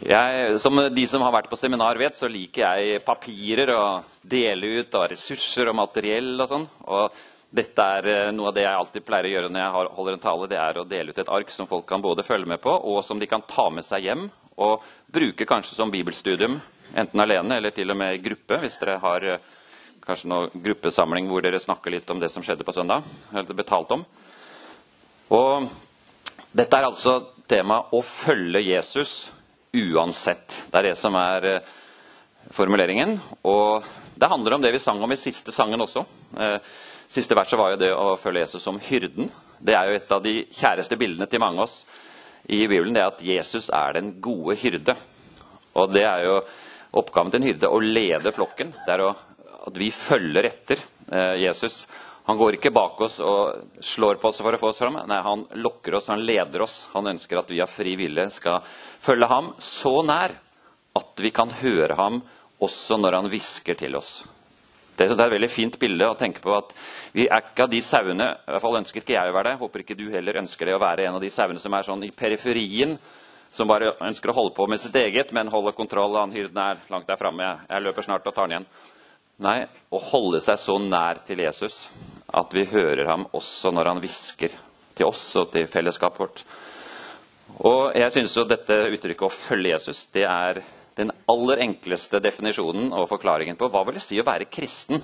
Jeg, som de som har vært på seminar vet, så liker jeg papirer og dele ut av ressurser og materiell og sånn. Og dette er eh, noe av det jeg alltid pleier å gjøre når jeg holder en tale. Det er å dele ut et ark som folk kan både følge med på, og som de kan ta med seg hjem og bruke kanskje som bibelstudium. Enten alene eller til og med i gruppe, hvis dere har eh, kanskje noen gruppesamling hvor dere snakker litt om det som skjedde på søndag. eller betalt om. Og dette er altså temaet å følge Jesus uansett. Det er det som er eh, formuleringen. Og det handler om det vi sang om i siste sangen også. Eh, siste verset var jo det å følge Jesus som hyrden. Det er jo et av de kjæreste bildene til mange av oss i Bibelen. Det er at Jesus er den gode hyrde. Og det er jo oppgaven til en hyrde å lede flokken. Det er å, at vi følger etter eh, Jesus. Han går ikke bak oss og slår på oss for å få oss fram. Nei, han lokker oss, han leder oss. Han ønsker at vi av fri vilje skal følge ham så nær at vi kan høre ham også når han hvisker til oss. Det er et veldig fint bilde å tenke på at vi er ikke av de sauene i hvert fall ønsker ikke jeg å være det, håper ikke du heller ønsker det å være en av de sauene som er sånn i periferien, som bare ønsker å holde på med sitt eget, men holde kontroll. Han hyrden er langt der framme. Jeg, løper snart og tar den igjen. Nei, å holde seg så nær til Jesus at vi hører ham også når han hvisker til oss og til fellesskapet vårt. Og jeg synes jo dette uttrykket 'å følge Jesus' det er den aller enkleste definisjonen og forklaringen på hva vil det si å være kristen.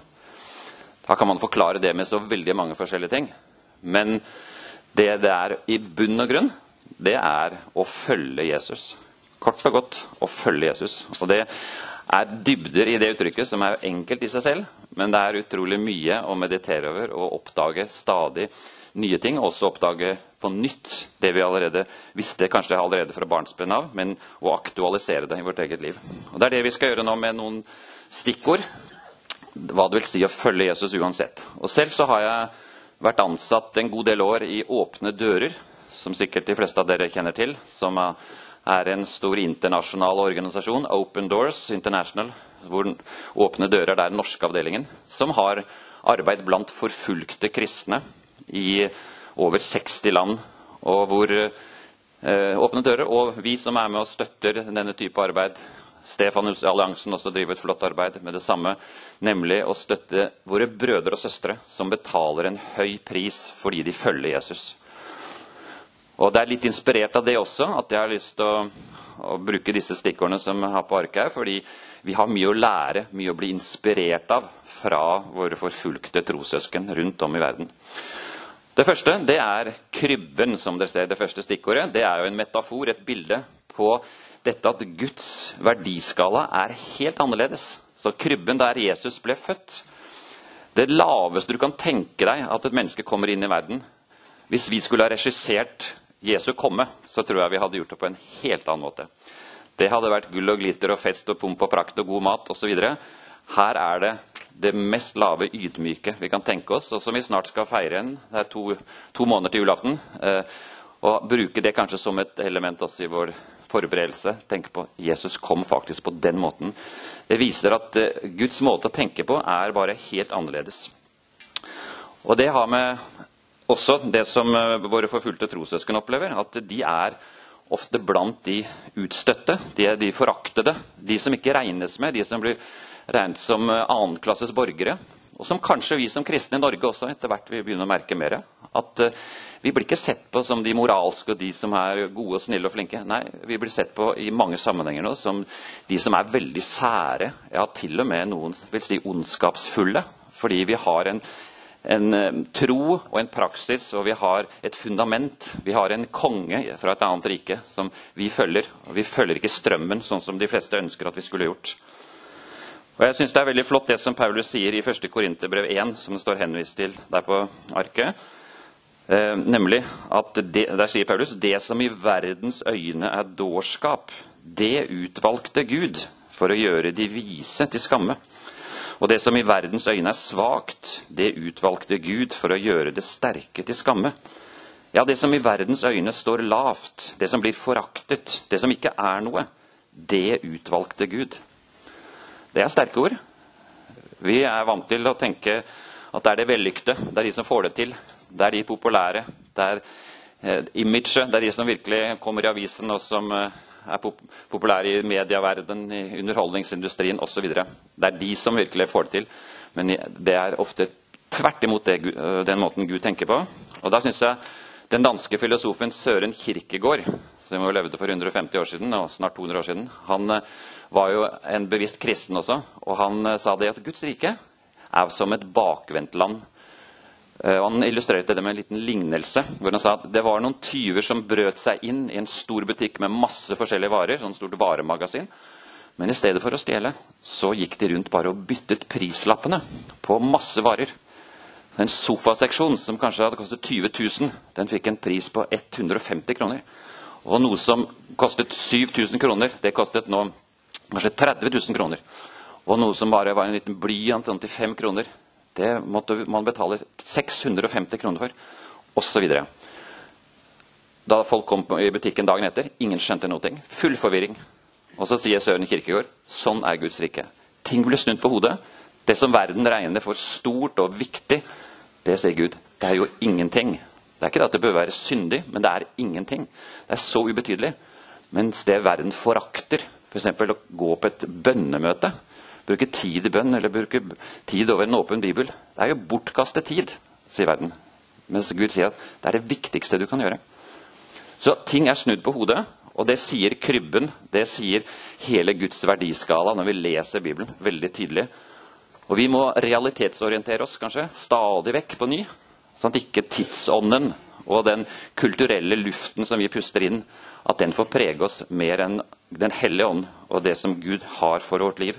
Da kan man forklare det med så veldig mange forskjellige ting. Men det det er i bunn og grunn, det er å følge Jesus. Kort og godt å følge Jesus. Og det er dybder i det uttrykket som er enkelt i seg selv, men det er utrolig mye å meditere over og oppdage stadig nye ting. Også oppdage på nytt det vi allerede visste, kanskje allerede fra barnsben av, men å aktualisere det i vårt eget liv. Og Det er det vi skal gjøre nå med noen stikkord. Hva det vil si å følge Jesus uansett. Og Selv så har jeg vært ansatt en god del år i Åpne dører, som sikkert de fleste av dere kjenner til. som er en stor internasjonal organisasjon, Open Doors International, hvor Åpne dører det er den norske avdelingen, som har arbeid blant forfulgte kristne i over 60 land. Og hvor eh, Åpne dører og vi som er med og støtter denne type arbeid, Stefanusalliansen også driver et flott arbeid med det samme, nemlig å støtte våre brødre og søstre som betaler en høy pris fordi de følger Jesus. Og Det er litt inspirert av det også at jeg har lyst til å, å bruke disse stikkordene som jeg har på arket her, fordi vi har mye å lære, mye å bli inspirert av fra våre forfulgte trossøsken rundt om i verden. Det første det er krybben, som dere ser. Det første stikkordet det er jo en metafor, et bilde på dette at Guds verdiskala er helt annerledes. Så krybben der Jesus ble født Det laveste du kan tenke deg at et menneske kommer inn i verden Hvis vi skulle ha regissert Jesu komme, så tror jeg vi hadde gjort det på en helt annen måte. Det hadde vært gull og glitter og fest og pomp og prakt og god mat osv. Her er det det mest lave ydmyke vi kan tenke oss, og som vi snart skal feire igjen. Det er to, to måneder til julaften. Eh, og bruke det kanskje som et element også i vår forberedelse. Tenke på Jesus kom faktisk på den måten. Det viser at eh, Guds måte å tenke på er bare helt annerledes. Og det har med også det som eh, våre forfulgte trossøsken opplever, at de er ofte blant de utstøtte, de de foraktede, de som ikke regnes med, de som blir regnet som eh, annenklasses borgere. Og som kanskje vi som kristne i Norge også etter hvert vil begynne å merke mer. At uh, vi blir ikke sett på som de moralske og de som er gode og snille og flinke. Nei, vi blir sett på i mange sammenhenger nå som de som er veldig sære. Ja, til og med noen vil si ondskapsfulle. Fordi vi har en en eh, tro og en praksis, og vi har et fundament. Vi har en konge fra et annet rike som vi følger. og Vi følger ikke strømmen, sånn som de fleste ønsker at vi skulle gjort. Og jeg synes Det er veldig flott det som Paulus sier i 1. Korinterbrev 1, som det står henvist til der på arket. Eh, nemlig at det, Der sier Paulus det som i verdens øyne er dårskap, det utvalgte Gud for å gjøre de vise til skamme. Og det som i verdens øyne er svakt, det utvalgte Gud for å gjøre det sterke til skamme. Ja, det som i verdens øyne står lavt, det som blir foraktet, det som ikke er noe, det utvalgte Gud. Det er sterke ord. Vi er vant til å tenke at det er det vellykte, det er de som får det til, det er de populære, det er eh, imaget. Det er de som virkelig kommer i avisen, og som eh, er pop populære i medieverdenen, i underholdningsindustrien osv. Det er de som virkelig får det til. Men det er ofte tvert imot det, den måten Gud tenker på. Og da synes jeg den danske filosofen Søren Kirkegård, som jo levde for 150 år siden, og snart 200 år siden, han var jo en bevisst kristen også. Og han sa det at Guds rike er som et bakvendtland han illustrerte det med en liten lignelse. hvor Han sa at det var noen tyver som brøt seg inn i en stor butikk med masse forskjellige varer. sånn stort varemagasin. Men i stedet for å stjele så gikk de rundt bare og byttet prislappene på masse varer. En sofaseksjon som kanskje hadde kostet 20 000, den fikk en pris på 150 kroner. Og noe som kostet 7000 kroner, det kostet nå kanskje 30 000 kroner. Og noe som bare var en liten blyant til 5 kroner, det måtte man betale 650 kroner for, osv. Da folk kom i butikken dagen etter, ingen skjønte noe. Full forvirring. Og så sier Søren Kirkegård sånn er Guds rike. Ting blir snudd på hodet. Det som verden regner for stort og viktig, det sier Gud. Det er jo ingenting. Det er ikke det at det bør være syndig, men det er ingenting. Det er så ubetydelig. Mens det verden forakter, f.eks. Å gå på et bønnemøte, bruke tid i bønn eller bruke tid over en åpen bibel. Det er jo bortkastet tid, sier verden. Mens Gud sier at det er det viktigste du kan gjøre. Så ting er snudd på hodet, og det sier krybben. Det sier hele Guds verdiskala når vi leser Bibelen veldig tydelig. Og vi må realitetsorientere oss kanskje stadig vekk på ny, sånn at ikke tidsånden og den kulturelle luften som vi puster inn, at den får prege oss mer enn Den hellige ånd og det som Gud har for vårt liv.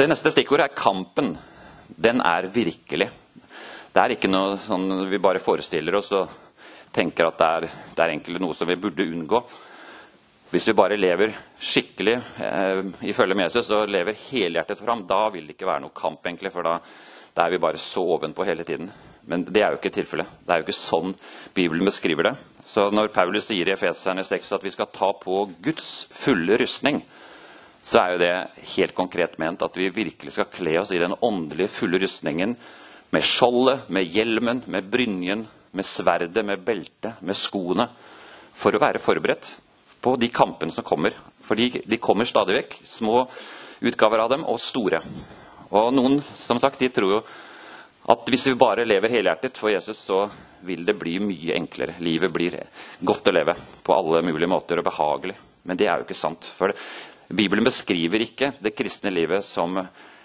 Det neste stikkordet er kampen. Den er virkelig. Det er ikke noe sånn vi bare forestiller oss og tenker at det er, det er egentlig noe som vi burde unngå. Hvis vi bare lever skikkelig eh, ifølge med Jesus og lever helhjertet fram, da vil det ikke være noe kamp, egentlig, for da, da er vi bare så ovenpå hele tiden. Men det er jo ikke tilfellet. Det er jo ikke sånn Bibelen beskriver det. Så når Paulus sier i Efeserne 6 at vi skal ta på Guds fulle rustning, så er jo det helt konkret ment at vi virkelig skal kle oss i den åndelige, fulle rustningen med skjoldet, med hjelmen, med brynjen, med sverdet, med beltet, med skoene, for å være forberedt på de kampene som kommer. For de kommer stadig vekk. Små utgaver av dem, og store. Og noen som sagt, de tror jo at hvis vi bare lever helhjertet for Jesus, så vil det bli mye enklere. Livet blir godt å leve på alle mulige måter og behagelig. Men det er jo ikke sant. For Bibelen beskriver ikke det kristne livet som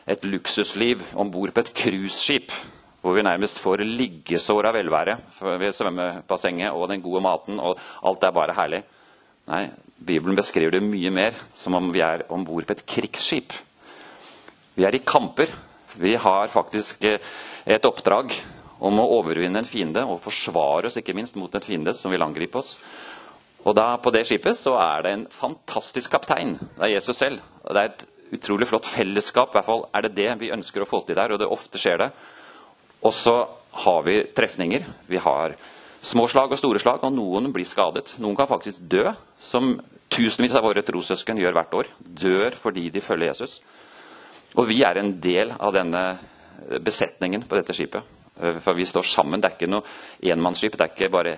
et luksusliv om bord på et cruiseskip, hvor vi nærmest får liggesår av velvære ved svømmebassenget og den gode maten, og alt er bare herlig. Nei, Bibelen beskriver det mye mer som om vi er om bord på et krigsskip. Vi er i kamper. Vi har faktisk eh, et oppdrag om å overvinne en fiende og forsvare oss ikke minst mot en fiende som vil angripe oss. Og da På det skipet så er det en fantastisk kaptein. Det er Jesus selv. Det er et utrolig flott fellesskap. I hvert fall er det det vi ønsker å få til der, og det ofte skjer det. Og så har vi trefninger. Vi har små slag og store slag, og noen blir skadet. Noen kan faktisk dø, som tusenvis av våre trossøsken gjør hvert år. Dør fordi de følger Jesus. Og vi er en del av denne besetningen på dette skipet. For vi står sammen. Det er ikke noe enmannsskip. Det er ikke bare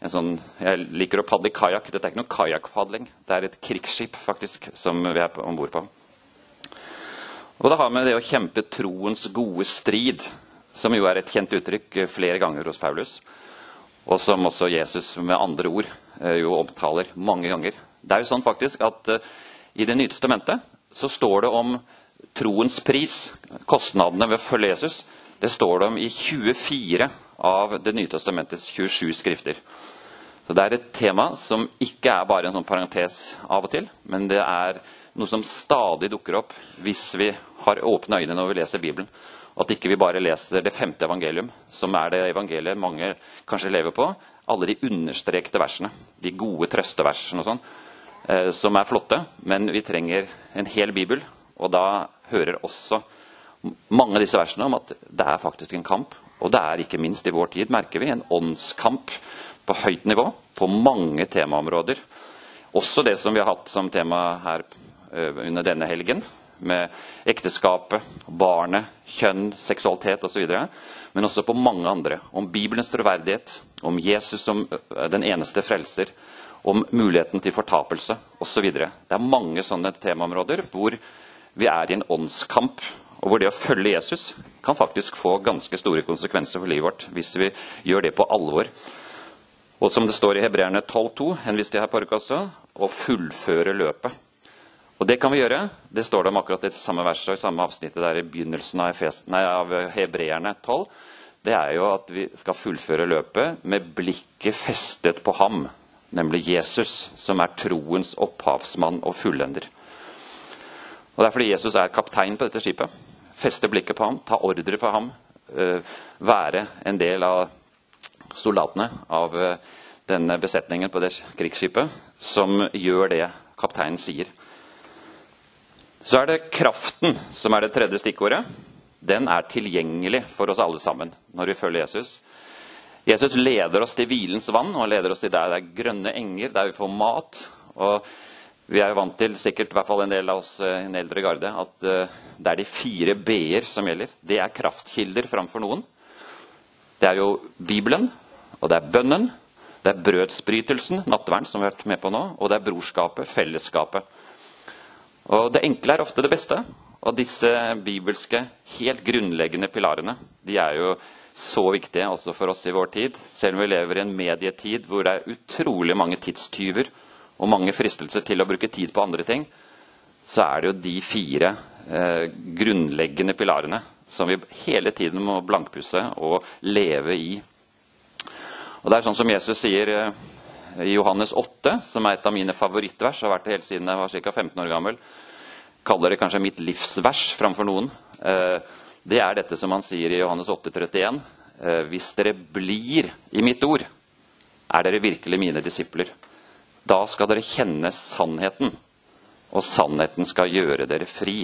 en sånn Jeg liker å padle kajakk. Dette er ikke noe kajakkpadling. Det er et krigsskip faktisk, som vi er om bord på. Og det har med det å kjempe troens gode strid, som jo er et kjent uttrykk flere ganger hos Paulus, og som også Jesus med andre ord eh, jo omtaler mange ganger. Det er jo sånn faktisk at uh, i Det nye testamentet så står det om troens pris, kostnadene ved å følge Jesus. Det står det om i 24 av Det nye testamentets 27 skrifter. Så Det er et tema som ikke er bare en sånn parentes av og til, men det er noe som stadig dukker opp hvis vi har åpne øyne når vi leser Bibelen. At ikke vi bare leser det femte evangelium, som er det evangeliet mange kanskje lever på. Alle de understrekte versene, de gode trøsteversene og sånn, eh, som er flotte. Men vi trenger en hel bibel, og da hører også mange av disse versene om at det er faktisk en kamp og det er ikke minst i vår tid, merker vi, en åndskamp på høyt nivå på mange temaområder. Også det som vi har hatt som tema her eh, under denne helgen, med ekteskapet, barnet, kjønn, seksualitet osv. men også på mange andre. Om Bibelens troverdighet, om Jesus som eh, den eneste frelser, om muligheten til fortapelse osv. Det er mange sånne temaområder hvor vi er i en åndskamp, og hvor det å følge Jesus kan faktisk få ganske store konsekvenser for livet vårt hvis vi gjør det på alvor. Og som det står i Hebreerne 12,2, henviste jeg her på orket å fullføre løpet. Og det kan vi gjøre. Det står det om akkurat det samme verset og i samme avsnittet der i begynnelsen av, av Hebreerne 12. Det er jo at vi skal fullføre løpet med blikket festet på ham, nemlig Jesus, som er troens opphavsmann og fullender. Og Det er fordi Jesus er kaptein på dette skipet. Feste blikket på ham, ta ordre for ham, øh, være en del av soldatene, av øh, denne besetningen på det krigsskipet, som gjør det kapteinen sier. Så er det kraften som er det tredje stikkordet. Den er tilgjengelig for oss alle sammen når vi følger Jesus. Jesus leder oss til hvilens vann, og leder oss til der det er grønne enger, der vi får mat. Og vi er jo vant til, sikkert i hvert fall en del av oss i eh, en eldre garde, at uh, det er de fire b-er som gjelder. Det er kraftkilder framfor noen. Det er jo Bibelen, og det er bønnen, det er brødsbrytelsen, nattverden, som vi har vært med på nå, og det er brorskapet, fellesskapet. Og Det enkle er ofte det beste. Og disse bibelske, helt grunnleggende pilarene de er jo så viktige også for oss i vår tid. Selv om vi lever i en medietid hvor det er utrolig mange tidstyver og mange fristelser til å bruke tid på andre ting, så er det jo de fire eh, grunnleggende pilarene som vi hele tiden må blankpusse og leve i. Og Det er sånn som Jesus sier eh, i Johannes 8, som er et av mine favorittvers, har vært det helt siden jeg var ca. 15 år gammel. Kaller det kanskje mitt livsvers framfor noen. Eh, det er dette som han sier i Johannes 8, 31. Eh, hvis dere blir i mitt ord, er dere virkelig mine disipler. Da skal dere kjenne sannheten, og sannheten skal gjøre dere fri.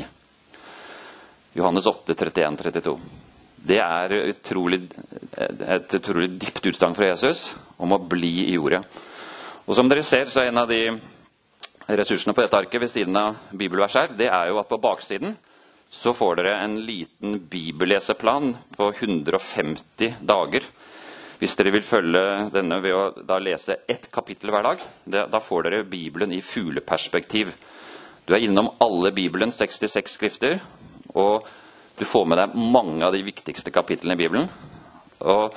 Johannes 8, 31, 32. Det er utrolig, et utrolig dypt utsagn fra Jesus om å bli i jordet. Og som dere ser, så er en av de ressursene på dette arket ved siden av bibelvers her, det er jo at på baksiden så får dere en liten bibelleseplan på 150 dager. Hvis dere vil følge denne ved å da lese ett kapittel hver dag, det, da får dere Bibelen i fugleperspektiv. Du er innom alle Bibelens 66 skrifter, og du får med deg mange av de viktigste kapitlene i Bibelen. Og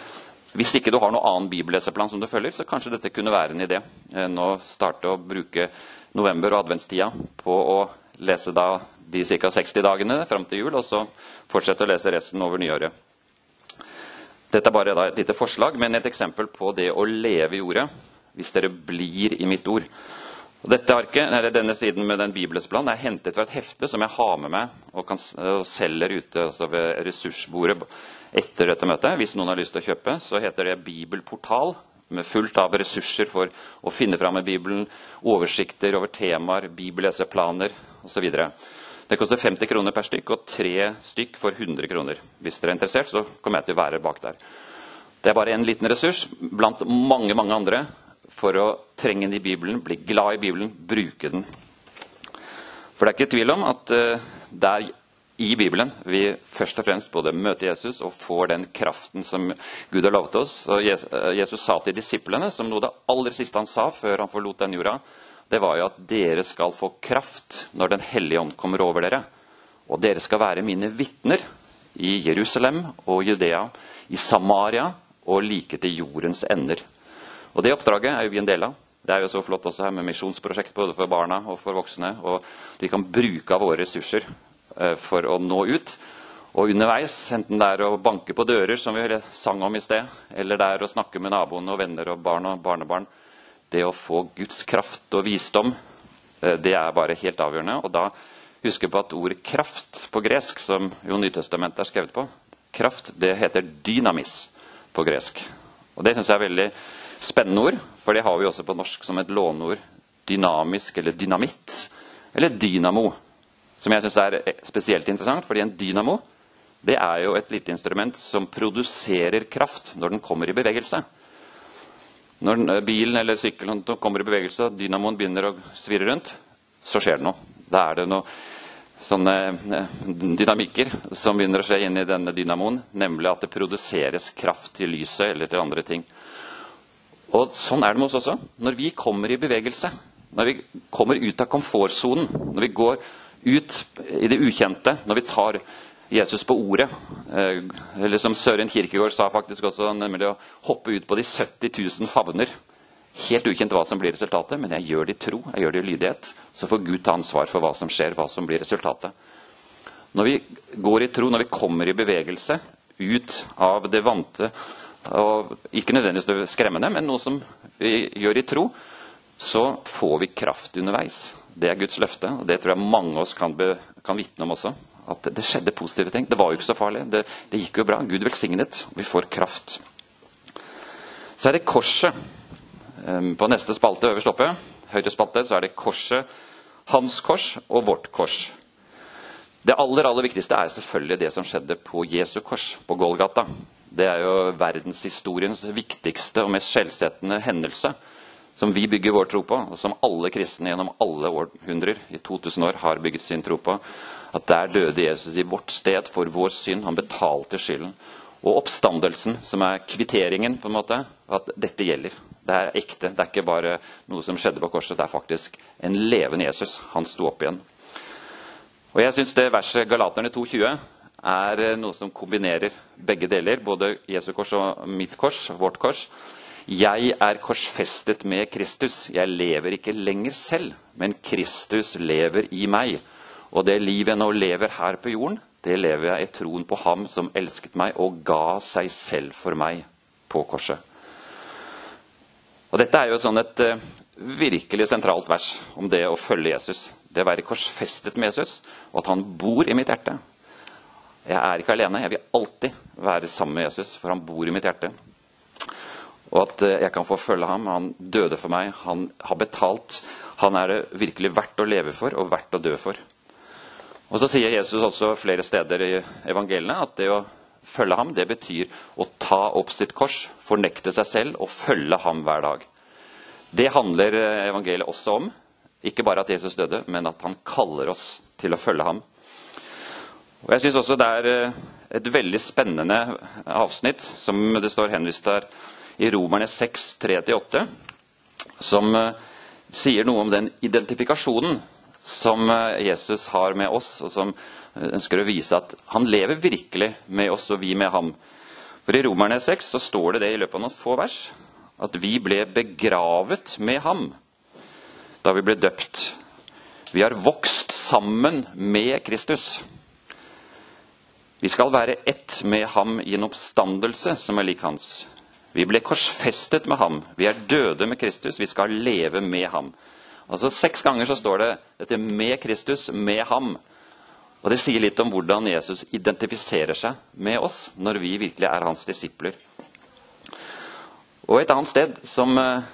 hvis ikke du har noen annen bibelleseplan som du følger, så kanskje dette kunne være en idé. enn nå starte å bruke november og adventstida på å lese da de ca. 60 dagene fram til jul, og så fortsette å lese resten over nyåret. Dette er bare et lite forslag, men et eksempel på det å leve i ordet hvis dere blir i mitt ord. Og dette arket, eller Denne siden med den bibelesplanen er hentet fra et hefte som jeg har med meg og, kan, og selger ute altså ved ressursbordet etter dette møtet. Hvis noen har lyst til å kjøpe, så heter det Bibelportal. Med fullt av ressurser for å finne fram med Bibelen, oversikter over temaer, bibelleseplaner osv. Det koster 50 kroner per stykk, og tre stykk for 100 kroner. Hvis dere er interessert, så kommer jeg til å være bak der. Det er bare en liten ressurs blant mange mange andre for å trenge den i Bibelen, bli glad i Bibelen, bruke den. For det er ikke tvil om at det er i Bibelen vi først og fremst både møter Jesus og får den kraften som Gud har lovet oss. Og Jesus sa til disiplene, som noe av det aller siste han sa før han forlot den jorda, det var jo at dere skal få kraft når Den hellige ånd kommer over dere. Og dere skal være mine vitner i Jerusalem og Judea, i Samaria og like til jordens ender. Og Det oppdraget er jo vi en del av. Det er jo så flott også her med misjonsprosjekt både for barna og for voksne. og Vi kan bruke av våre ressurser Eh, for å nå ut. Og underveis, enten det er å banke på dører, som vi sang om i sted, eller det er å snakke med naboene og venner og barn og barnebarn, det å få Guds kraft og visdom, eh, det er bare helt avgjørende. Og da husk på at ordet 'kraft' på gresk, som jo Nytestamentet er skrevet på, kraft, det heter 'dynamis' på gresk. Og Det syns jeg er veldig spennende ord, for det har vi også på norsk som et låneord. Dynamisk eller dynamitt, eller dynamo som jeg syns er spesielt interessant. fordi en dynamo det er jo et lite instrument som produserer kraft når den kommer i bevegelse. Når eh, bilen eller sykkelen kommer i bevegelse og dynamoen begynner å svirre rundt, så skjer det noe. Da er det noen eh, dynamikker som begynner å skje inn i denne dynamoen, nemlig at det produseres kraft til lyset eller til andre ting. Og Sånn er det med oss også. Når vi kommer i bevegelse, når vi kommer ut av komfortsonen, når vi går ut i det ukjente, når vi tar Jesus på ordet eh, Eller som Søren Kirkegård sa faktisk også, nemlig å hoppe ut på de 70 000 favner. Helt ukjent hva som blir resultatet, men jeg gjør det i tro, jeg gjør det i lydighet. Så får Gud ta ansvar for hva som skjer, hva som blir resultatet. Når vi går i tro, når vi kommer i bevegelse ut av det vante, og ikke nødvendigvis det skremmende, men noe som vi gjør i tro, så får vi kraft underveis. Det er Guds løfte, og det tror jeg mange av oss kan, kan vitne om også. At det skjedde positive ting. Det var jo ikke så farlig. Det, det gikk jo bra. Gud velsignet. Vi får kraft. Så er det korset Ehm, på neste spalte øverst oppe, høyre spalte, så er det korset, hans kors og vårt kors. Det aller aller viktigste er selvfølgelig det som skjedde på Jesu kors, på Golgata. Det er jo verdenshistoriens viktigste og mest skjellsettende hendelse. Som vi bygger vår tro på, og som alle kristne gjennom alle århundrer i 2000 år har bygget sin tro på. At der døde Jesus i vårt sted for vår synd. Han betalte skylden. Og oppstandelsen, som er kvitteringen, på en måte, at dette gjelder. Det er ekte. Det er ikke bare noe som skjedde på korset. Det er faktisk en levende Jesus. Han sto opp igjen. Og jeg syns det verset Galaterne 2,20 er noe som kombinerer begge deler. Både Jesu kors og mitt kors, vårt kors. Jeg er korsfestet med Kristus. Jeg lever ikke lenger selv, men Kristus lever i meg. Og det livet jeg nå lever her på jorden, det lever jeg i troen på Ham som elsket meg og ga seg selv for meg på korset. Og Dette er jo sånn et uh, virkelig sentralt vers om det å følge Jesus. Det å være korsfestet med Jesus, og at han bor i mitt hjerte. Jeg er ikke alene. Jeg vil alltid være sammen med Jesus, for han bor i mitt hjerte. Og at uh, jeg kan få følge ham. Han døde for meg. Han har betalt. Han er det virkelig verdt å leve for og verdt å dø for. Og Så sier Jesus også flere steder i evangeliene at det å følge ham, det betyr å ta opp sitt kors, fornekte seg selv og følge ham hver dag. Det handler eh, evangeliet også om. Ikke bare at Jesus døde, men at han kaller oss til å følge ham. Og Jeg syns også det er eh, et veldig spennende avsnitt som det står henvist der i Romerne 6, 3-8, som eh, sier noe om den identifikasjonen som Jesus har med oss, og som ønsker å vise at han lever virkelig med oss, og vi med ham. For I Romerne 6 så står det det i løpet av noen få vers at vi ble begravet med ham da vi ble døpt. Vi har vokst sammen med Kristus. Vi skal være ett med ham i en oppstandelse som er lik hans. Vi ble korsfestet med ham. Vi er døde med Kristus. Vi skal leve med ham. Altså Seks ganger så står det dette med Kristus, med ham. Og Det sier litt om hvordan Jesus identifiserer seg med oss når vi virkelig er hans disipler. Og Et annet sted som eh,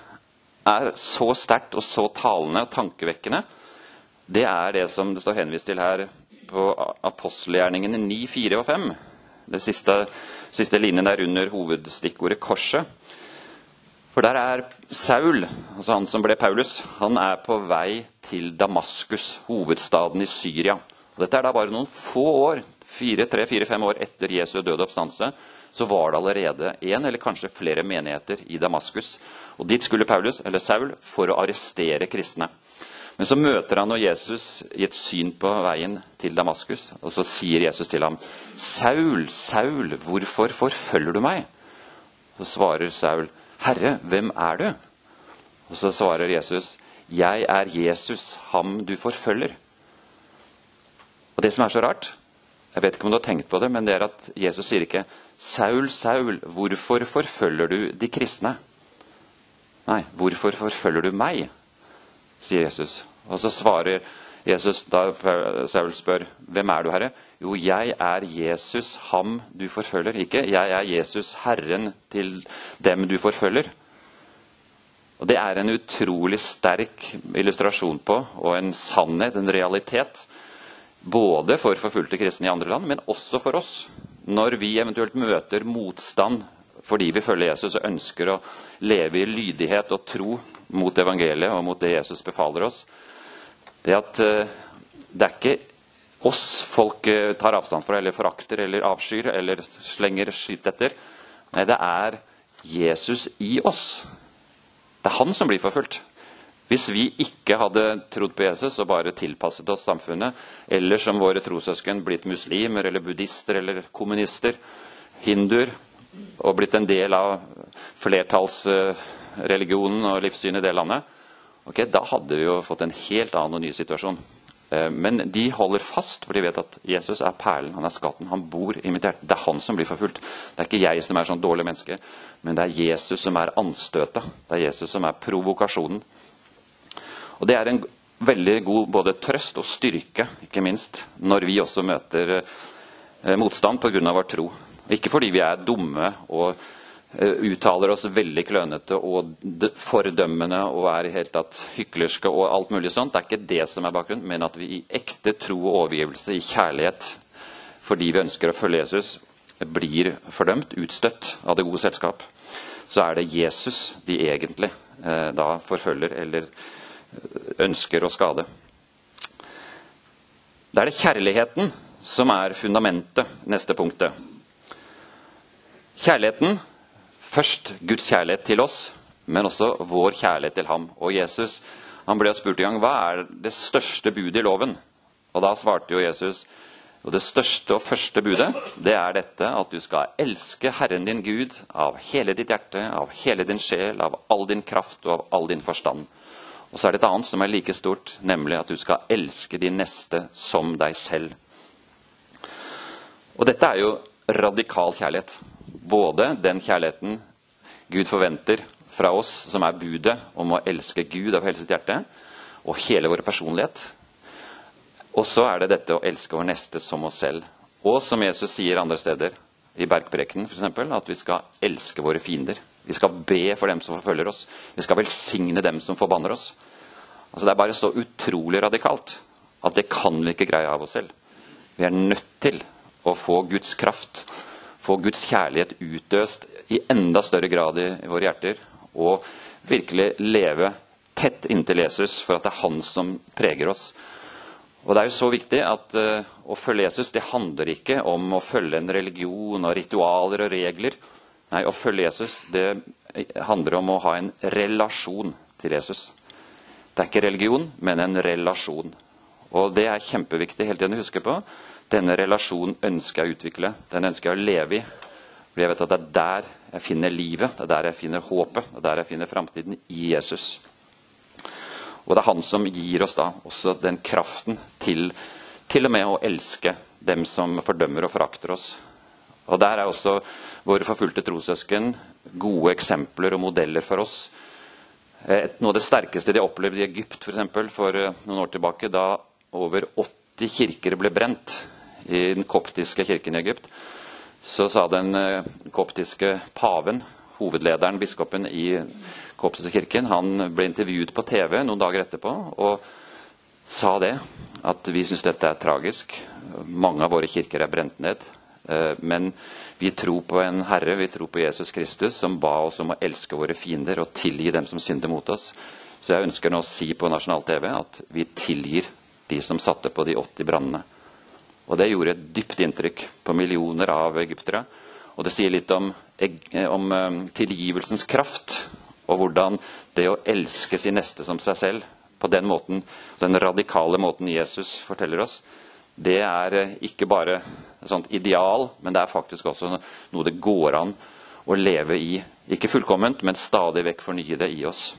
er så sterkt og så talende og tankevekkende, det er det som det står henvist til her på apostelgjerningene 9, 4 og 5. Det siste, siste linjen der under hovedstikkordet 'korset'. For der er Saul, altså han som ble Paulus, han er på vei til Damaskus, hovedstaden i Syria. Og dette er da bare noen få år, fire, tre, fire, fem år etter Jesu døde oppstanse, så var det allerede én eller kanskje flere menigheter i Damaskus. Og Dit skulle Paulus, eller Saul for å arrestere kristne. Men så møter han og Jesus i et syn på veien til Damaskus. Og så sier Jesus til ham, 'Saul, Saul, hvorfor forfølger du meg?' Så svarer Saul, 'Herre, hvem er du?' Og så svarer Jesus, 'Jeg er Jesus, ham du forfølger.' Og det som er så rart, jeg vet ikke om du har tenkt på det, men det er at Jesus sier ikke 'Saul, Saul, hvorfor forfølger du de kristne?' Nei, 'Hvorfor forfølger du meg?' sier Jesus. Og så svarer Jesus da Saul spør 'Hvem er du, Herre?' Jo, jeg er Jesus, ham du forfølger. Ikke 'jeg er Jesus, Herren til dem du forfølger'. Og Det er en utrolig sterk illustrasjon på, og en sannhet, en realitet, både for forfulgte kristne i andre land, men også for oss. Når vi eventuelt møter motstand fordi vi følger Jesus og ønsker å leve i lydighet og tro mot evangeliet og mot det Jesus befaler oss. Det, at, eh, det er ikke oss folk eh, tar avstand fra, eller forakter, eller avskyr, eller slenger skyt etter. Nei, det er Jesus i oss. Det er han som blir forfulgt. Hvis vi ikke hadde trodd på Jesus og bare tilpasset oss samfunnet, eller som våre trossøsken blitt muslimer eller buddhister eller kommunister, hinduer, og blitt en del av flertallsreligionen og livssynet i det landet, okay, da hadde vi jo fått en helt annen og ny situasjon. Eh, men de holder fast, for de vet at Jesus er perlen, han er skatten. Han bor i mitt hjerte. Det er han som blir forfulgt. Det er ikke jeg som er sånn dårlig menneske, men det er Jesus som er anstøtet. Det er Jesus som er provokasjonen. Og Det er en veldig god både trøst og styrke, ikke minst, når vi også møter eh, motstand pga. vår tro. Ikke fordi vi er dumme og uttaler oss veldig klønete og fordømmende og er i helt tatt hyklerske og alt mulig sånt. Det er ikke det som er bakgrunnen, men at vi i ekte tro og overgivelse, i kjærlighet, fordi vi ønsker å følge Jesus, blir fordømt, utstøtt av det gode selskap. Så er det Jesus de egentlig eh, da forfølger eller ønsker å skade. Da er det kjærligheten som er fundamentet, neste punktet. Kjærligheten, først Guds kjærlighet til oss, men også vår kjærlighet til ham. Og Jesus han ble spurt en gang hva er det største budet i loven. Og Da svarte jo Jesus og det største og første budet det er dette at du skal elske Herren din Gud av hele ditt hjerte, av hele din sjel, av all din kraft og av all din forstand. Og så er det et annet som er like stort, nemlig at du skal elske din neste som deg selv. Og dette er jo radikal kjærlighet. Både den kjærligheten Gud forventer fra oss, som er budet om å elske Gud av hele sitt hjerte, og hele vår personlighet. Og så er det dette å elske vår neste som oss selv. Og som Jesus sier andre steder, i Bergprekenen f.eks., at vi skal elske våre fiender. Vi skal be for dem som forfølger oss. Vi skal velsigne dem som forbanner oss. Altså Det er bare så utrolig radikalt at det kan vi ikke greie av oss selv. Vi er nødt til å få Guds kraft, få Guds kjærlighet utøst i enda større grad i, våre hjerter. Og virkelig leve tett inntil Jesus for at det er han som preger oss. Og Det er jo så viktig at uh, å følge Jesus det handler ikke om å følge en religion og ritualer og regler. Nei, Å følge Jesus det handler om å ha en relasjon til Jesus. Det er ikke religion, men en relasjon. Og det er kjempeviktig hele tiden å huske på. Denne relasjonen ønsker jeg å utvikle. Den ønsker jeg å leve i. For jeg vet at det er der jeg finner livet, det er der jeg finner håpet, det er der jeg finner framtiden i Jesus. Og det er han som gir oss da også den kraften til til og med å elske dem som fordømmer og forakter oss. Og Der er også våre forfulgte trossøsken gode eksempler og modeller for oss. Et, noe av det sterkeste de opplevde i Egypt for, eksempel, for eh, noen år tilbake, da over 80 kirker ble brent i den koptiske kirken i Egypt, så sa den eh, koptiske paven, hovedlederen, biskopen i koptiske kirken, han ble intervjuet på TV noen dager etterpå og sa det, at vi syns dette er tragisk. Mange av våre kirker er brent ned. Men vi tror på en Herre, vi tror på Jesus Kristus, som ba oss om å elske våre fiender og tilgi dem som synder mot oss. Så jeg ønsker nå å si på nasjonal-TV at vi tilgir de som satte på de 80 brannene. Og det gjorde et dypt inntrykk på millioner av egyptere. Og det sier litt om, om um, tilgivelsens kraft, og hvordan det å elske sin neste som seg selv på den måten, den radikale måten Jesus forteller oss, det er eh, ikke bare et sånt ideal, men det er faktisk også noe det går an å leve i. Ikke fullkomment, men stadig vekk fornye det i oss.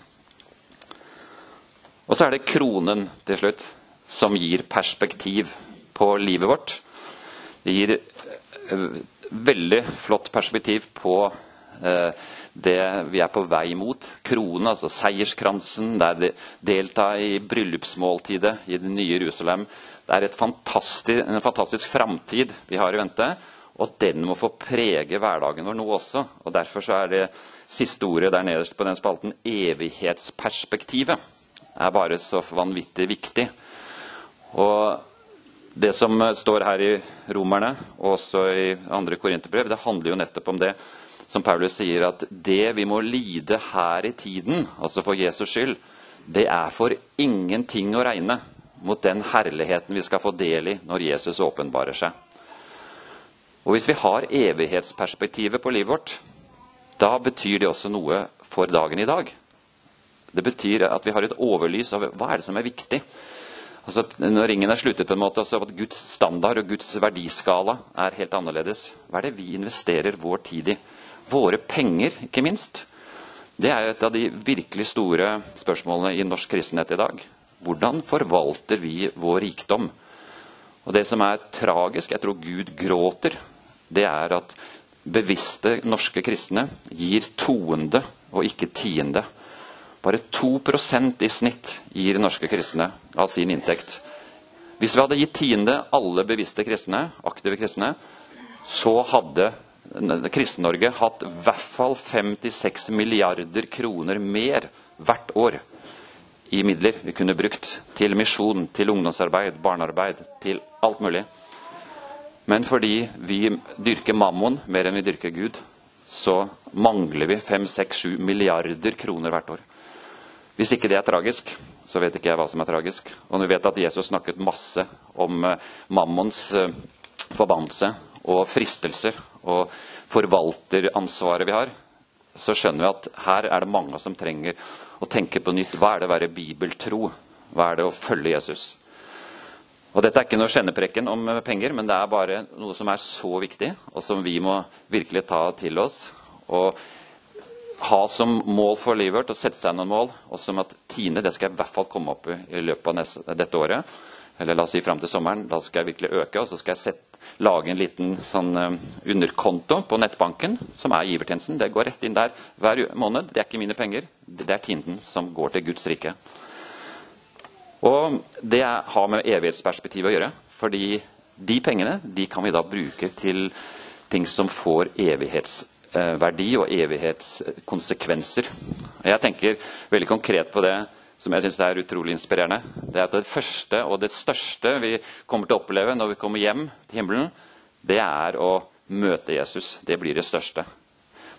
Og så er det kronen til slutt som gir perspektiv på livet vårt. Det gir eh, veldig flott perspektiv på eh, det vi er på vei mot. Kronen, altså seierskransen, det er delta i bryllupsmåltidet i det nye Jerusalem. Det er fantastisk, en fantastisk framtid vi har i vente. Og den må få prege hverdagen vår nå også. Og Derfor så er det siste ordet der nederst på den spalten, evighetsperspektivet, er bare så vanvittig viktig. Og det som står her i Romerne, og også i andre korinterbrev, det handler jo nettopp om det som Paulus sier, at det vi må lide her i tiden, altså for Jesus skyld, det er for ingenting å regne mot den herligheten vi skal få del i når Jesus åpenbarer seg. Og hvis vi har evighetsperspektivet på livet vårt, da betyr det også noe for dagen i dag. Det betyr at vi har et overlys av hva er det som er viktig. Altså, når ringen er sluttet, på en måte, altså at Guds standard og Guds verdiskala er helt annerledes. Hva er det vi investerer vår tid i? Våre penger, ikke minst. Det er jo et av de virkelig store spørsmålene i norsk kristenhet i dag. Hvordan forvalter vi vår rikdom? Og Det som er tragisk, jeg tror Gud gråter, det er at bevisste norske kristne gir toende og ikke tiende. Bare 2% i snitt gir norske kristne av sin inntekt. Hvis vi hadde gitt tiende alle bevisste kristne, aktive kristne, så hadde Kristen-Norge hatt i hvert fall 5-6 milliarder kroner mer hvert år i midler vi kunne brukt til misjon, til ungdomsarbeid, barnearbeid, til alt mulig. Men fordi vi dyrker mammon mer enn vi dyrker Gud, så mangler vi 5-6-7 milliarder kroner hvert år. Hvis ikke det er tragisk, så vet ikke jeg hva som er tragisk. Og når vi vet at Jesus snakket masse om eh, mammons eh, forbannelse og fristelser og forvalteransvaret vi har, så skjønner vi at her er det mange som trenger å tenke på nytt. Hva er det å være bibeltro? Hva er det å følge Jesus? Og Dette er ikke noe skjenneprekken om penger, men det er bare noe som er så viktig, og som vi må virkelig ta til oss. Og ha som mål for livet vårt å sette seg noen mål. Og som at tiende det skal jeg i hvert fall komme opp i i løpet av neste, dette året. Eller la oss si fram til sommeren. Da skal jeg virkelig øke, og så skal jeg sette, lage en liten sånn, uh, underkonto på nettbanken, som er givertjenesten. Det går rett inn der hver måned. Det er ikke mine penger. Det er tienden som går til Guds rike. Og Det har med evighetsperspektivet å gjøre. fordi de pengene de kan vi da bruke til ting som får evighetsverdi og evighetskonsekvenser. Jeg tenker veldig konkret på det som jeg syns er utrolig inspirerende. Det er at det første og det største vi kommer til å oppleve når vi kommer hjem til himmelen, det er å møte Jesus. Det blir det største.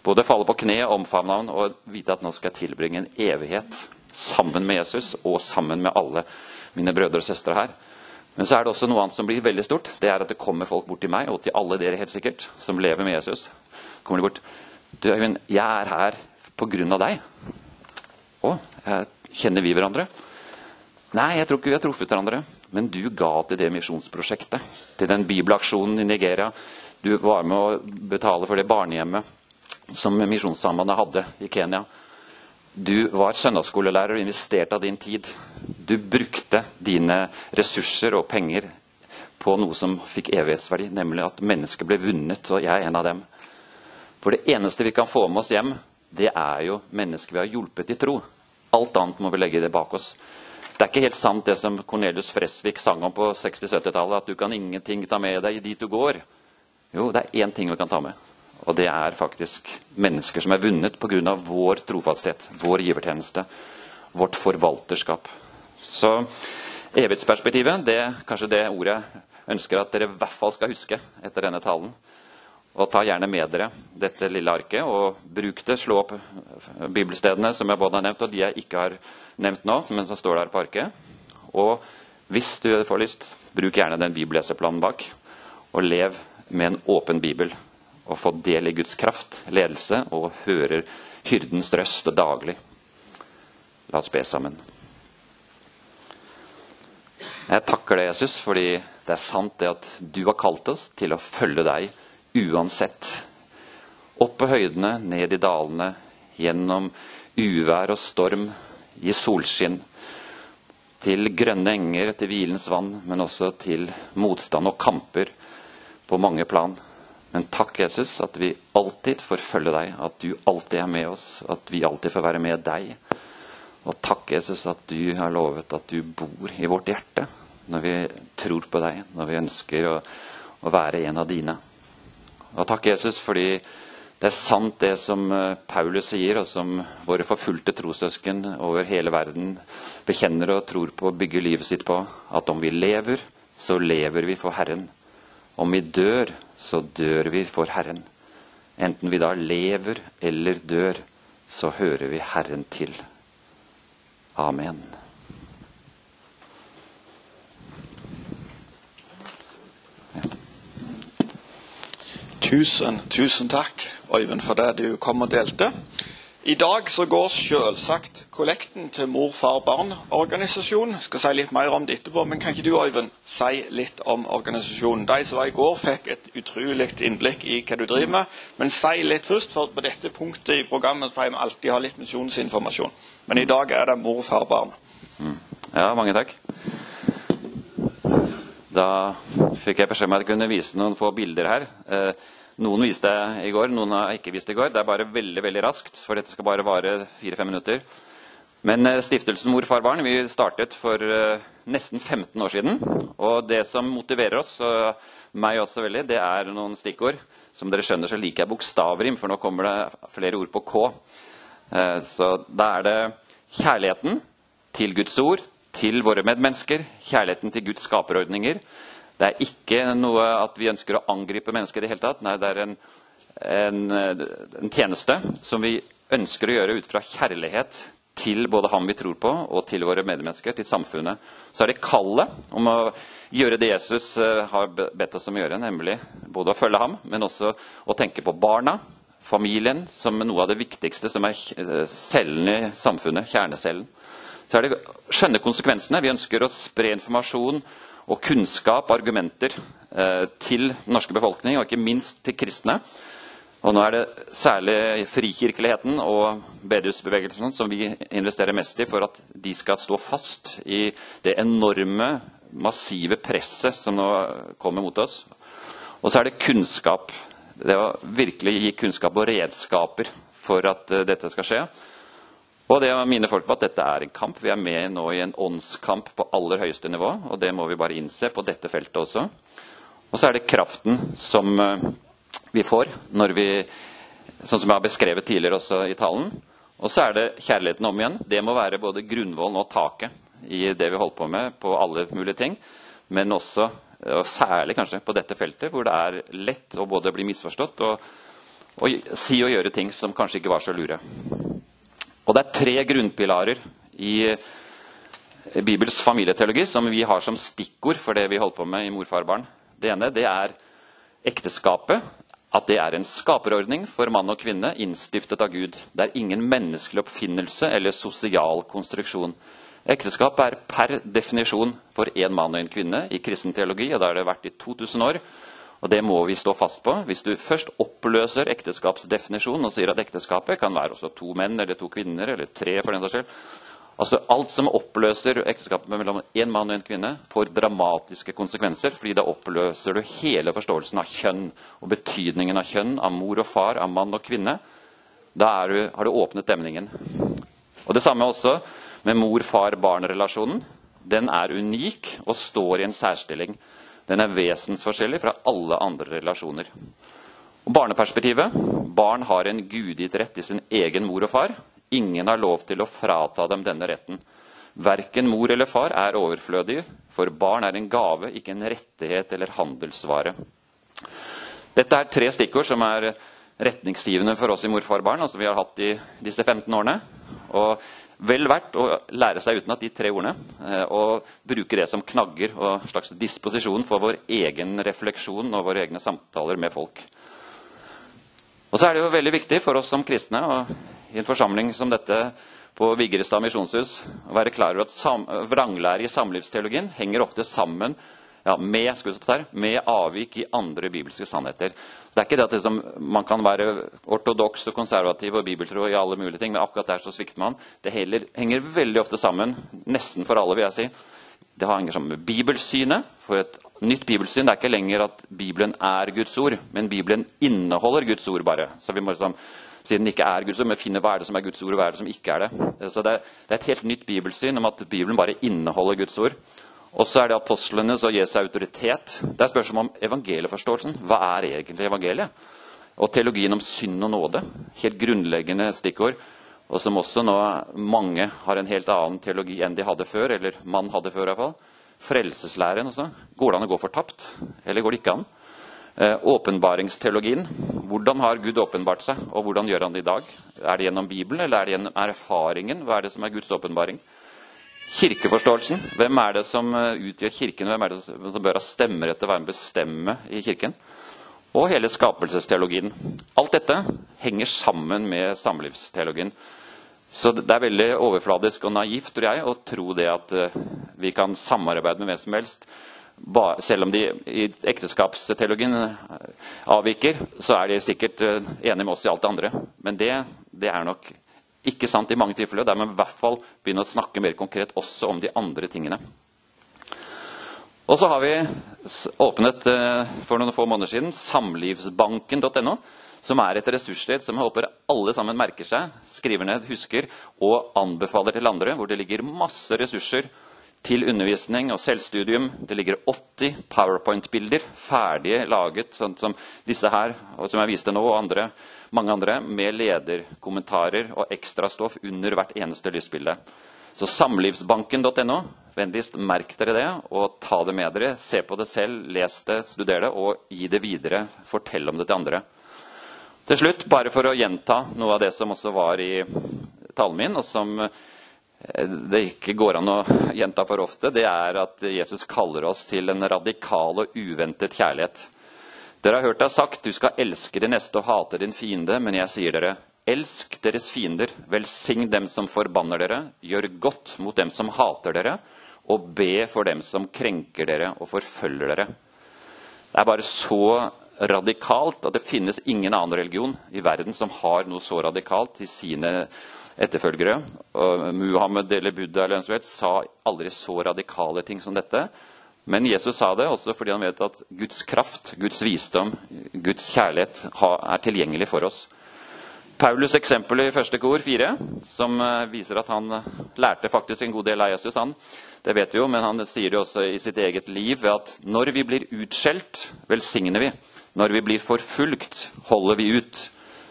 Både falle på kne, omfavne ham og vite at nå skal jeg tilbringe en evighet sammen med Jesus og sammen med alle mine brødre og søstre her. Men så er det også noe annet som blir veldig stort. Det er at det kommer folk bort til meg, og til alle dere helt sikkert, som lever med Jesus. Kommer de bort. Du, Øyvind, jeg er her på grunn av deg. Å, kjenner vi hverandre? Nei, jeg tror ikke vi har truffet hverandre. Men du ga til det misjonsprosjektet. Til den bibelaksjonen i Nigeria. Du var med å betale for det barnehjemmet som Misjonssambandet hadde i Kenya. Du var søndagsskolelærer og investerte av din tid. Du brukte dine ressurser og penger på noe som fikk evighetsverdi, nemlig at mennesker ble vunnet, og jeg er en av dem. For det eneste vi kan få med oss hjem, det er jo mennesker vi har hjulpet i tro. Alt annet må vi legge det bak oss. Det er ikke helt sant det som Cornelius Fresvik sang om på 60-70-tallet, at du kan ingenting ta med deg dit du går. Jo, det er én ting vi kan ta med. Og det er faktisk mennesker som er vunnet pga. vår trofasthet, vår givertjeneste, vårt forvalterskap. Så evighetsperspektivet det er kanskje det ordet jeg ønsker at dere i hvert fall skal huske etter denne talen. Og ta gjerne med dere dette lille arket og bruk det. Slå opp bibelstedene som jeg både har nevnt, og de jeg ikke har nevnt nå, men som står der på arket. Og hvis du får lyst, bruk gjerne den bibelleseplanen bak, og lev med en åpen bibel og få del i Guds kraft, ledelse, og hører hyrdens røst daglig. La oss be sammen. Jeg takker deg, Jesus, fordi det er sant det at du har kalt oss til å følge deg uansett. Opp på høydene, ned i dalene, gjennom uvær og storm, i solskinn. Til grønne enger, til hvilens vann, men også til motstand og kamper på mange plan. Men takk, Jesus, at vi alltid får følge deg, at du alltid er med oss, at vi alltid får være med deg. Og takk, Jesus, at du har lovet at du bor i vårt hjerte når vi tror på deg, når vi ønsker å, å være en av dine. Og takk, Jesus, fordi det er sant det som eh, Paulus sier, og som våre forfulgte trossøsken over hele verden bekjenner og tror på og bygger livet sitt på, at om vi lever, så lever vi for Herren. Om vi dør, så dør vi for Herren. Enten vi da lever eller dør, så hører vi Herren til. Amen. Tusen, tusen takk, Øyvind, for det du kom og delte. I dag så går selvsagt kollekten til Mor, far, barn-organisasjonen. Jeg skal si litt mer om det etterpå, men kan ikke du, Øyvind, si litt om organisasjonen? De som var i går, fikk et utrolig innblikk i hva du driver med. Men si litt først, for på dette punktet i programmet pleier vi alltid ha litt misjonsinformasjon. Men i dag er det Mor, far, barn. Ja, mange takk. Da fikk jeg beskjed om at jeg kunne vise noen få bilder her. Eh, noen viste i går, noen har ikke vist i går. Det er bare veldig veldig raskt, for dette skal bare vare fire-fem minutter. Men eh, Stiftelsen Mor, far, barn vi startet for eh, nesten 15 år siden. Og det som motiverer oss, og meg også veldig, det er noen stikkord. Som dere skjønner, så liker jeg bokstavrim, for nå kommer det flere ord på K. Eh, Så da er det kjærligheten til Guds ord, til våre medmennesker, kjærligheten til Guds skaperordninger. Det er ikke noe at vi ønsker å angripe mennesker i det hele tatt. Nei, det er en, en, en tjeneste som vi ønsker å gjøre ut fra kjærlighet til både ham vi tror på, og til våre medmennesker, til samfunnet. Så er det kallet om å gjøre det Jesus eh, har bedt oss om å gjøre, nemlig både å følge ham, men også å tenke på barna, familien, som noe av det viktigste, som er eh, cellen i samfunnet, kjernecellen. Så er det skjønne konsekvensene. Vi ønsker å spre informasjon og kunnskap, argumenter, eh, til den norske befolkning, og ikke minst til kristne. Og nå er det særlig frikirkeligheten og bedehusbevegelsen som vi investerer mest i for at de skal stå fast i det enorme, massive presset som nå kommer mot oss. Og så er det kunnskap. Det å virkelig gi kunnskap og redskaper for at eh, dette skal skje. Og det å minne folk på at dette er en kamp. Vi er med nå i en åndskamp på aller høyeste nivå, og det må vi bare innse på dette feltet også. Og så er det kraften som eh, vi får når vi Sånn som jeg har beskrevet tidligere også i talen. Og så er det kjærligheten om igjen. Det må være både grunnvollen og taket i det vi holder på med på alle mulige ting. Men også, og særlig kanskje på dette feltet, hvor det er lett å både bli misforstått og, og si og gjøre ting som kanskje ikke var så lure. Og det er tre grunnpilarer i Bibels familieteologi som vi har som stikkord for det vi holder på med i Morfarbarn. Det ene det er ekteskapet. At det er en skaperordning for mann og kvinne innstiftet av Gud. Det er ingen menneskelig oppfinnelse eller sosial konstruksjon. Ekteskap er per definisjon for én mann og en kvinne i kristen teologi, og det har det vært i 2000 år. Og det må vi stå fast på. Hvis du først oppløser ekteskapsdefinisjonen og sier at ekteskapet kan være også to menn eller to kvinner eller tre for den saks skyld, Altså Alt som oppløser ekteskapet mellom én mann og en kvinne, får dramatiske konsekvenser, fordi da oppløser du hele forståelsen av kjønn og betydningen av kjønn, av mor og far, av mann og kvinne. Da du, har du åpnet demningen. Og Det samme også med mor-far-barn-relasjonen. Den er unik og står i en særstilling. Den er vesensforskjellig fra alle andre relasjoner. Og Barneperspektivet. Barn har en gudgitt rett til sin egen mor og far. Ingen har lov til å frata dem denne retten. Verken mor eller far er overflødige, for barn er en gave, ikke en rettighet eller handelsvare. Dette er tre stikkord som er retningsgivende for oss i Morfarbarn, og altså vi har hatt i disse 15 årene. Og vel verdt å lære seg utenat de tre ordene eh, og bruke det som knagger og slags disposisjon for vår egen refleksjon og våre egne samtaler med folk. Og så er det jo veldig viktig for oss som kristne og i en forsamling som dette på Vigrestad misjonshus å være klar over at vranglære i samlivsteologien henger ofte sammen ja, med, her, med avvik i andre bibelske sannheter. Det er ikke det at liksom, man kan være ortodoks og konservativ og bibeltro i alle mulige ting, men akkurat der så svikter man. Det heller, henger veldig ofte sammen, nesten for alle, vil jeg si. Det henger sammen med bibelsynet. For et nytt bibelsyn det er ikke lenger at Bibelen er Guds ord, men Bibelen inneholder Guds ord bare. Så vi må liksom, siden den ikke er Guds ord, men finne hva er det som er Guds ord, og hva er det som ikke er det. Så det, det er et helt nytt bibelsyn om at Bibelen bare inneholder Guds ord. Og så er det apostlenes og Jesu autoritet. Det er spørsmål om evangelieforståelsen. Hva er egentlig evangeliet? Og teologien om synd og nåde. Helt grunnleggende stikkord. Og som også nå mange har en helt annen teologi enn de hadde før. Eller man hadde før, i hvert fall. Frelseslæren også. Går det an å gå fortapt? Eller går det ikke an? Eh, åpenbaringsteologien. Hvordan har Gud åpenbart seg, og hvordan gjør han det i dag? Er det gjennom Bibelen, eller er det gjennom erfaringen? Hva er det som er Guds åpenbaring? Kirkeforståelsen. Hvem er det som eh, utgjør Kirken? Hvem er det som bør ha stemmerett til å være med å bestemme i Kirken? og hele skapelsesteologien. Alt dette henger sammen med samlivsteologien. Så det er veldig overfladisk og naivt tror jeg, å tro det at uh, vi kan samarbeide med hvem som helst. Selv om de i ekteskapsteologien uh, avviker, så er de sikkert enige med oss i alt det andre. Men det, det er nok ikke sant i mange tilfeller. Der må i hvert fall begynne å snakke mer konkret også om de andre tingene. Og så har vi åpnet for noen få måneder siden samlivsbanken.no som er et ressurssted som jeg håper alle sammen merker seg, skriver ned, husker og anbefaler til andre, hvor det ligger masse ressurser til undervisning og selvstudium. Det ligger 80 powerpoint-bilder ferdige laget, sånn som disse her, som jeg viste nå, og andre, mange andre, med lederkommentarer og ekstrastoff under hvert eneste lystbilde. Så samlivsbanken.no, vennligst merk dere det, og ta det med dere. Se på det selv, les det, studer det, og gi det videre. Fortell om det til andre. Til slutt, bare for å gjenta noe av det som også var i talen min, og som det ikke går an å gjenta for ofte, det er at Jesus kaller oss til en radikal og uventet kjærlighet. Dere har hørt det sagt, du skal elske din neste og hate din fiende, men jeg sier dere, elsk deres fiender, velsign dem som forbanner dere, gjør godt mot dem som hater dere, og be for dem som krenker dere og forfølger dere. Det er bare så radikalt at det finnes ingen annen religion i verden som har noe så radikalt i sine etterfølgere. Muhammed eller Buddha eller hvem sa aldri så radikale ting som dette. Men Jesus sa det også fordi han vet at Guds kraft, Guds visdom, Guds kjærlighet er tilgjengelig for oss. Paulus' eksempel i første kor 4, som eh, viser at han lærte faktisk en god del av Jesus. han, Det vet vi jo, men han sier det også i sitt eget liv at når vi blir utskjelt, velsigner vi. Når vi blir forfulgt, holder vi ut.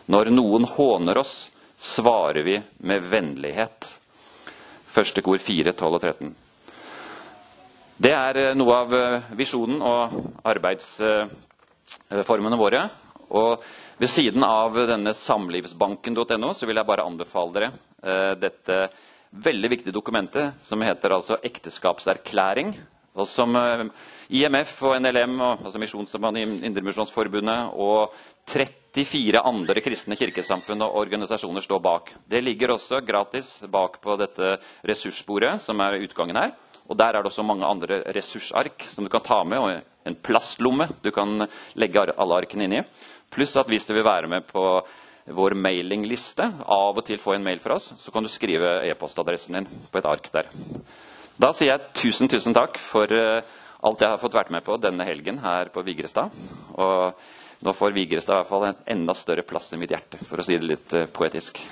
Når noen håner oss, svarer vi med vennlighet. Første kor 4, 12 og 13. Det er eh, noe av eh, visjonen og arbeidsformene våre. Og ved siden av denne samlivsbanken.no så vil jeg bare anbefale dere eh, dette veldig viktige dokumentet som heter altså ekteskapserklæring. Og som IMF og NLM, altså Misjonssambandet, Indremisjonsforbundet og 34 andre kristne kirkesamfunn og organisasjoner står bak. Det ligger også gratis bak på dette ressursbordet, som er utgangen her. Og Der er det også mange andre ressursark som du kan ta med, og en plastlomme du kan legge alle arkene inn i. Pluss at hvis du vil være med på vår mailingliste, av og til få en mail fra oss, så kan du skrive e-postadressen din på et ark der. Da sier jeg tusen, tusen takk for uh, alt jeg har fått vært med på denne helgen her på Vigrestad. Og nå får Vigrestad i hvert fall en enda større plass i mitt hjerte, for å si det litt uh, poetisk.